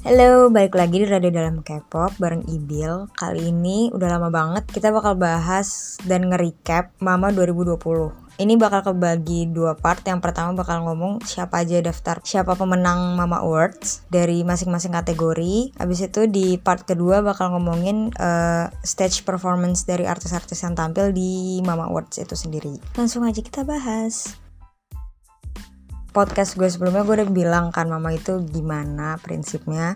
Halo, balik lagi di Radio Dalam K-pop bareng Ibil. Kali ini udah lama banget kita bakal bahas dan nge-recap Mama 2020. Ini bakal kebagi dua part. Yang pertama bakal ngomong siapa aja daftar, siapa pemenang Mama Awards dari masing-masing kategori. Habis itu di part kedua bakal ngomongin uh, stage performance dari artis-artis yang tampil di Mama Awards itu sendiri. Langsung aja kita bahas podcast gue sebelumnya gue udah bilang kan mama itu gimana prinsipnya.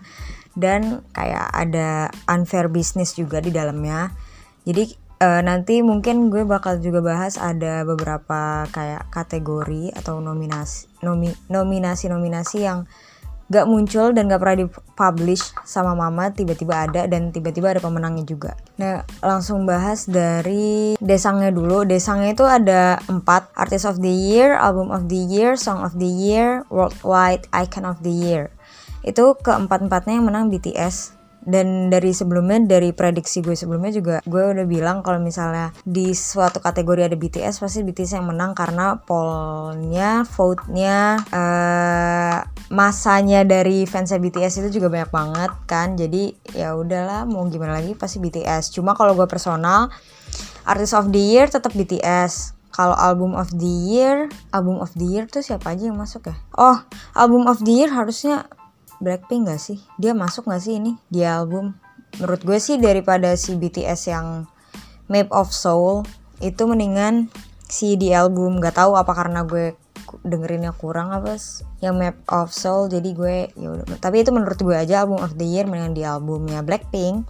Dan kayak ada unfair business juga di dalamnya. Jadi uh, nanti mungkin gue bakal juga bahas ada beberapa kayak kategori atau nominasi nomi, nominasi nominasi yang gak muncul dan gak pernah dipublish sama mama tiba-tiba ada dan tiba-tiba ada pemenangnya juga. Nah langsung bahas dari desangnya dulu. Desangnya itu ada empat artist of the year album of the year song of the year worldwide icon of the year. Itu keempat-empatnya yang menang BTS dan dari sebelumnya dari prediksi gue sebelumnya juga gue udah bilang kalau misalnya di suatu kategori ada BTS pasti BTS yang menang karena pollnya vote-nya uh, masanya dari fans BTS itu juga banyak banget kan. Jadi ya udahlah mau gimana lagi pasti BTS cuma kalau gue personal artist of the year tetap BTS kalau album of the year album of the year tuh siapa aja yang masuk ya? Oh album of the year harusnya Blackpink gak sih? Dia masuk gak sih ini di album? Menurut gue sih daripada si BTS yang Map of Soul itu mendingan si di album. Gak tahu apa karena gue dengerinnya kurang apa yang Map of Soul jadi gue ya tapi itu menurut gue aja album of the year mendingan di albumnya Blackpink.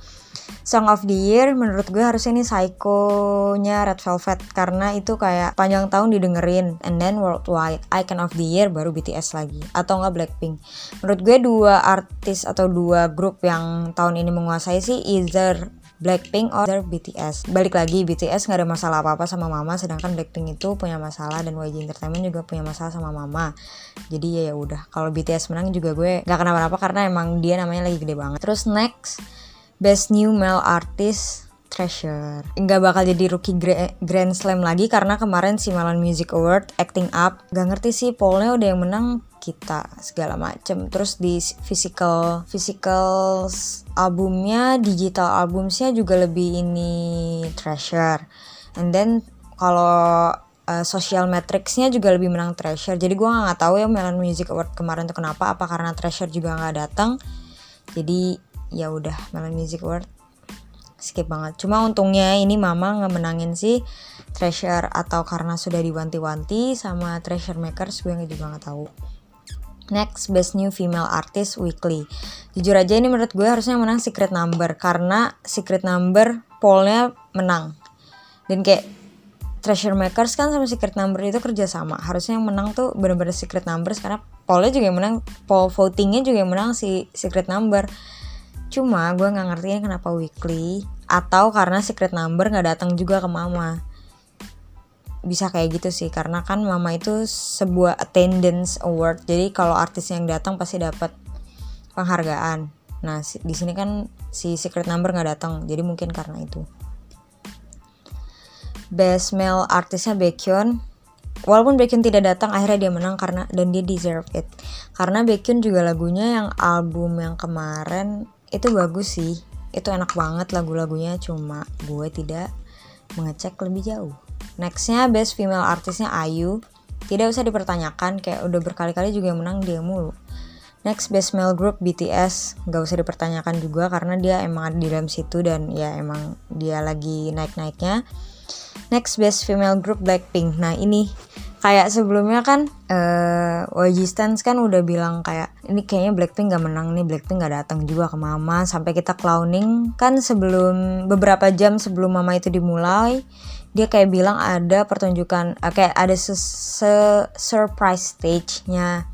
Song of the Year menurut gue harusnya ini Psycho-nya Red Velvet karena itu kayak panjang tahun didengerin and then worldwide Icon of the Year baru BTS lagi atau enggak Blackpink. Menurut gue dua artis atau dua grup yang tahun ini menguasai sih either Blackpink or BTS. Balik lagi BTS nggak ada masalah apa-apa sama Mama, sedangkan Blackpink itu punya masalah dan YG Entertainment juga punya masalah sama Mama. Jadi ya ya udah. Kalau BTS menang juga gue nggak kenapa-napa karena emang dia namanya lagi gede banget. Terus next Best New Male Artist Treasure Nggak bakal jadi rookie Grand Slam lagi karena kemarin si Melon Music Award Acting Up Gak ngerti sih pollnya udah yang menang kita segala macem. Terus di physical physical albumnya digital albumsnya juga lebih ini treasure. And then kalau uh, social metricsnya juga lebih menang treasure. Jadi gue nggak tahu ya Melon Music Award kemarin tuh kenapa apa karena treasure juga nggak datang. Jadi ya udah Melon Music Award. Skip banget. Cuma untungnya ini mama nggak menangin sih Treasure atau karena sudah diwanti-wanti sama Treasure Makers gue juga nggak tahu Next, Best New Female Artist Weekly. Jujur aja ini menurut gue harusnya menang Secret Number karena Secret Number pollnya menang. Dan kayak Treasure Makers kan sama Secret Number itu kerja sama. Harusnya yang menang tuh bener-bener Secret Numbers karena pollnya juga yang menang, poll votingnya juga yang menang si Secret Number. Cuma gue nggak ngerti kenapa weekly atau karena secret number nggak datang juga ke mama. Bisa kayak gitu sih karena kan mama itu sebuah attendance award. Jadi kalau artis yang datang pasti dapat penghargaan. Nah di sini kan si secret number nggak datang. Jadi mungkin karena itu. Best male artisnya Baekhyun walaupun Baekhyun tidak datang akhirnya dia menang karena dan dia deserve it karena Baekhyun juga lagunya yang album yang kemarin itu bagus sih itu enak banget lagu-lagunya cuma gue tidak mengecek lebih jauh nextnya best female artisnya Ayu tidak usah dipertanyakan kayak udah berkali-kali juga yang menang dia mulu Next best male group BTS gak usah dipertanyakan juga karena dia emang ada di dalam situ dan ya emang dia lagi naik-naiknya. Next best female group Blackpink. Nah ini kayak sebelumnya kan uh, eh, YG kan udah bilang kayak ini kayaknya Blackpink gak menang nih Blackpink gak datang juga ke Mama sampai kita clowning kan sebelum beberapa jam sebelum Mama itu dimulai dia kayak bilang ada pertunjukan uh, kayak ada se, -se surprise stage-nya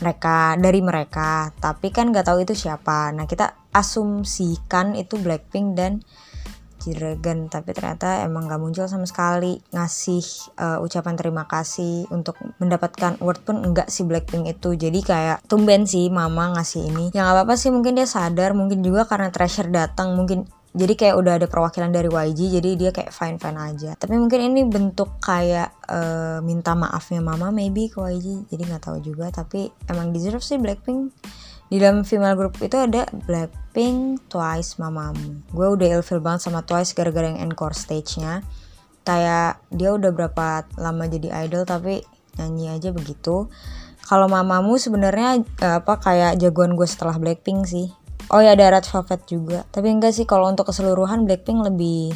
mereka dari mereka. Tapi kan gak tahu itu siapa. Nah kita asumsikan itu Blackpink dan G-Dragon. Tapi ternyata emang gak muncul sama sekali. Ngasih uh, ucapan terima kasih untuk mendapatkan award pun enggak si Blackpink itu. Jadi kayak tumben sih mama ngasih ini. Yang apa-apa sih mungkin dia sadar. Mungkin juga karena Treasure datang mungkin jadi kayak udah ada perwakilan dari YG jadi dia kayak fine fine aja tapi mungkin ini bentuk kayak uh, minta maafnya mama maybe ke YG jadi nggak tahu juga tapi emang deserve sih Blackpink di dalam female group itu ada Blackpink, Twice, Mamamoo. Gue udah ilfil banget sama Twice gara-gara yang encore stage-nya. Kayak dia udah berapa lama jadi idol tapi nyanyi aja begitu. Kalau Mamamoo sebenarnya eh, apa kayak jagoan gue setelah Blackpink sih. Oh ya ada Red Velvet juga. Tapi enggak sih kalau untuk keseluruhan Blackpink lebih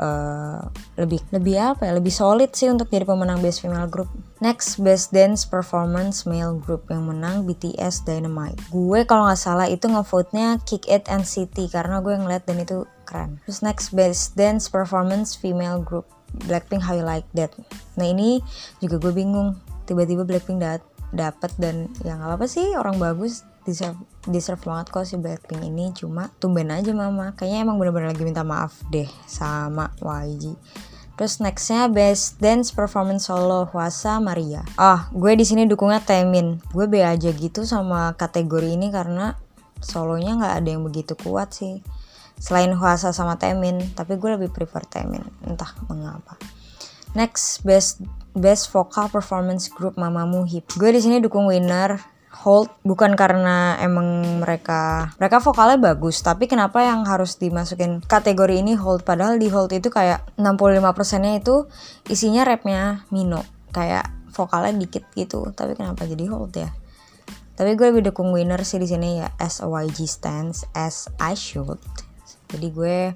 uh, lebih lebih apa ya lebih solid sih untuk jadi pemenang best female group. Next best dance performance male group yang menang BTS Dynamite. Gue kalau nggak salah itu ngevote nya Kick It NCT karena gue ngeliat dan itu keren. Terus next best dance performance female group. Blackpink How You Like That? Nah ini juga gue bingung. Tiba-tiba Blackpink dat dapat dan yang apa sih orang bagus deserve deserve banget kok si Blackpink ini cuma tumben aja mama kayaknya emang bener-bener lagi minta maaf deh sama YG Terus nextnya Best Dance Performance Solo Huasa Maria. Ah, oh, gue di sini dukungnya Temin. Gue be aja gitu sama kategori ini karena solonya nggak ada yang begitu kuat sih. Selain Huasa sama Temin, tapi gue lebih prefer Temin. Entah mengapa. Next, Best Best Vocal Performance Group Mamamoo Hip. Gue di sini dukung winner hold bukan karena emang mereka mereka vokalnya bagus tapi kenapa yang harus dimasukin kategori ini hold? Padahal di hold itu kayak 65 nya itu isinya rapnya Mino kayak vokalnya dikit gitu. Tapi kenapa jadi hold ya? Tapi gue lebih dukung winner sih di sini ya as a YG stands as I should. Jadi gue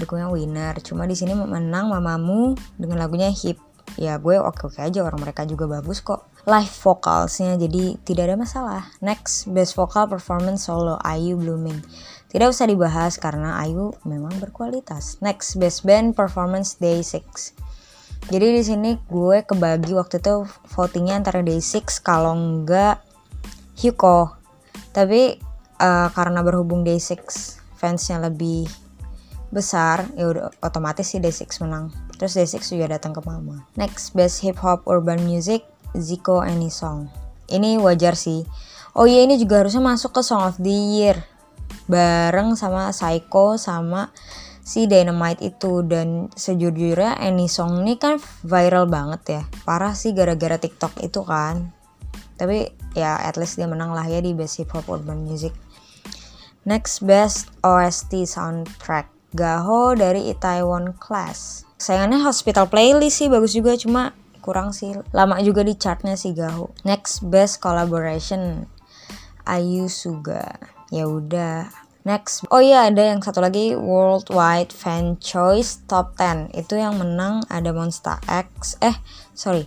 dukungnya winner. Cuma di sini menang mamamu dengan lagunya hip. Ya gue oke oke aja orang mereka juga bagus kok live vocalsnya jadi tidak ada masalah. Next best vocal performance solo Ayu Blooming. Tidak usah dibahas karena Ayu memang berkualitas. Next best band performance day 6 jadi di sini gue kebagi waktu itu votingnya antara day 6 kalau enggak Hyuko. Tapi uh, karena berhubung day 6 fansnya lebih besar ya udah otomatis sih day 6 menang. Terus Day6 juga datang ke Mama. Next, Best Hip Hop Urban Music, Zico Any Song. Ini wajar sih. Oh iya ini juga harusnya masuk ke Song of the Year. Bareng sama Psycho sama si Dynamite itu. Dan sejujurnya Any Song ini kan viral banget ya. Parah sih gara-gara TikTok itu kan. Tapi ya at least dia menang lah ya di Best Hip Hop Urban Music. Next Best OST Soundtrack. Gaho dari Itaewon Class sayangnya hospital playlist sih bagus juga cuma kurang sih. Lama juga di chartnya sih Gaho next best collaboration Ayu Suga. Ya udah next. Oh iya ada yang satu lagi worldwide fan choice top 10 itu yang menang ada Monster X eh sorry.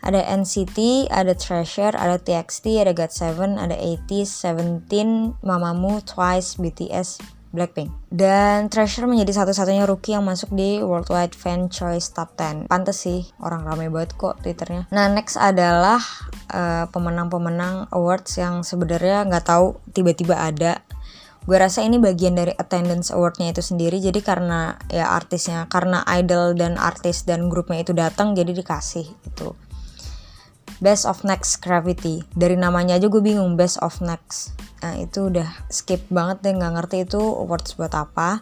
Ada NCT, ada Treasure, ada TXT, ada GOT7, ada 80s, Seventeen, Mamamoo, Twice, BTS, Blackpink. Dan Treasure menjadi satu-satunya rookie yang masuk di Worldwide Fan Choice Top 10. Pantes sih, orang rame banget kok Twitternya. Nah, next adalah eh, pemenang-pemenang awards yang sebenarnya nggak tahu tiba-tiba ada. Gue rasa ini bagian dari attendance awardnya itu sendiri. Jadi karena ya artisnya, karena idol dan artis dan grupnya itu datang, jadi dikasih itu. Best of Next Gravity. Dari namanya aja gue bingung Best of Next. Nah itu udah skip banget deh nggak ngerti itu awards buat apa.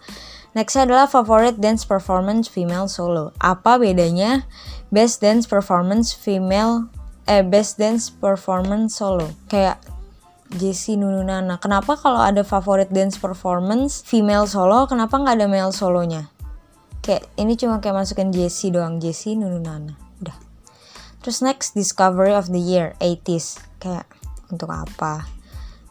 Nextnya adalah Favorite Dance Performance Female Solo. Apa bedanya Best Dance Performance Female eh Best Dance Performance Solo? Kayak Jessie Nununana. Kenapa kalau ada Favorite Dance Performance Female Solo, kenapa nggak ada male solonya? Kayak ini cuma kayak masukin Jessie doang, Jessie Nununana. Terus next Discovery of the Year 80s. Kayak untuk apa?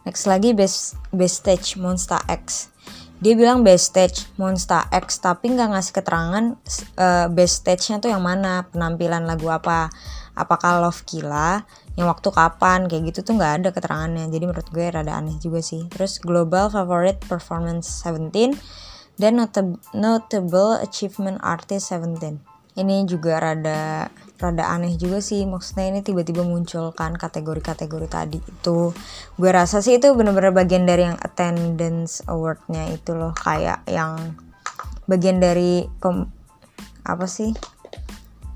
Next lagi best best stage Monster X. Dia bilang best stage Monster X tapi nggak ngasih keterangan uh, best stage-nya tuh yang mana, penampilan lagu apa. Apakah Love Killa, yang waktu kapan, kayak gitu tuh nggak ada keterangannya. Jadi menurut gue rada aneh juga sih. Terus Global Favorite Performance 17 dan Notable Achievement Artist 17. Ini juga rada rada aneh juga sih. Maksudnya ini tiba-tiba muncul kan kategori-kategori tadi itu. Gue rasa sih itu bener-bener bagian dari yang attendance awardnya itu loh. Kayak yang bagian dari pem, apa sih?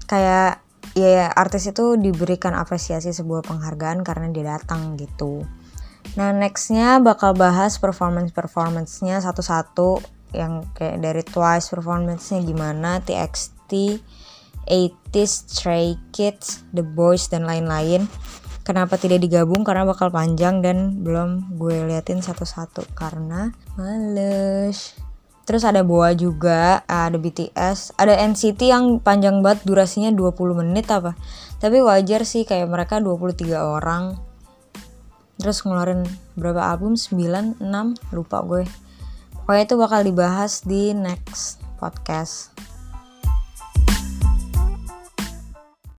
Kayak ya artis itu diberikan apresiasi sebuah penghargaan karena dia datang gitu. Nah nextnya bakal bahas performance performancenya satu-satu. Yang kayak dari Twice performancenya gimana TXT 80s, Stray Kids, The Boys dan lain-lain. kenapa tidak digabung karena bakal panjang dan belum gue liatin satu-satu karena males Terus ada Boa juga, ada BTS, ada NCT yang panjang banget durasinya 20 menit apa. Tapi wajar sih kayak mereka 23 orang. Terus ngeluarin berapa album? 9, 6, lupa gue. Pokoknya itu bakal dibahas di next podcast.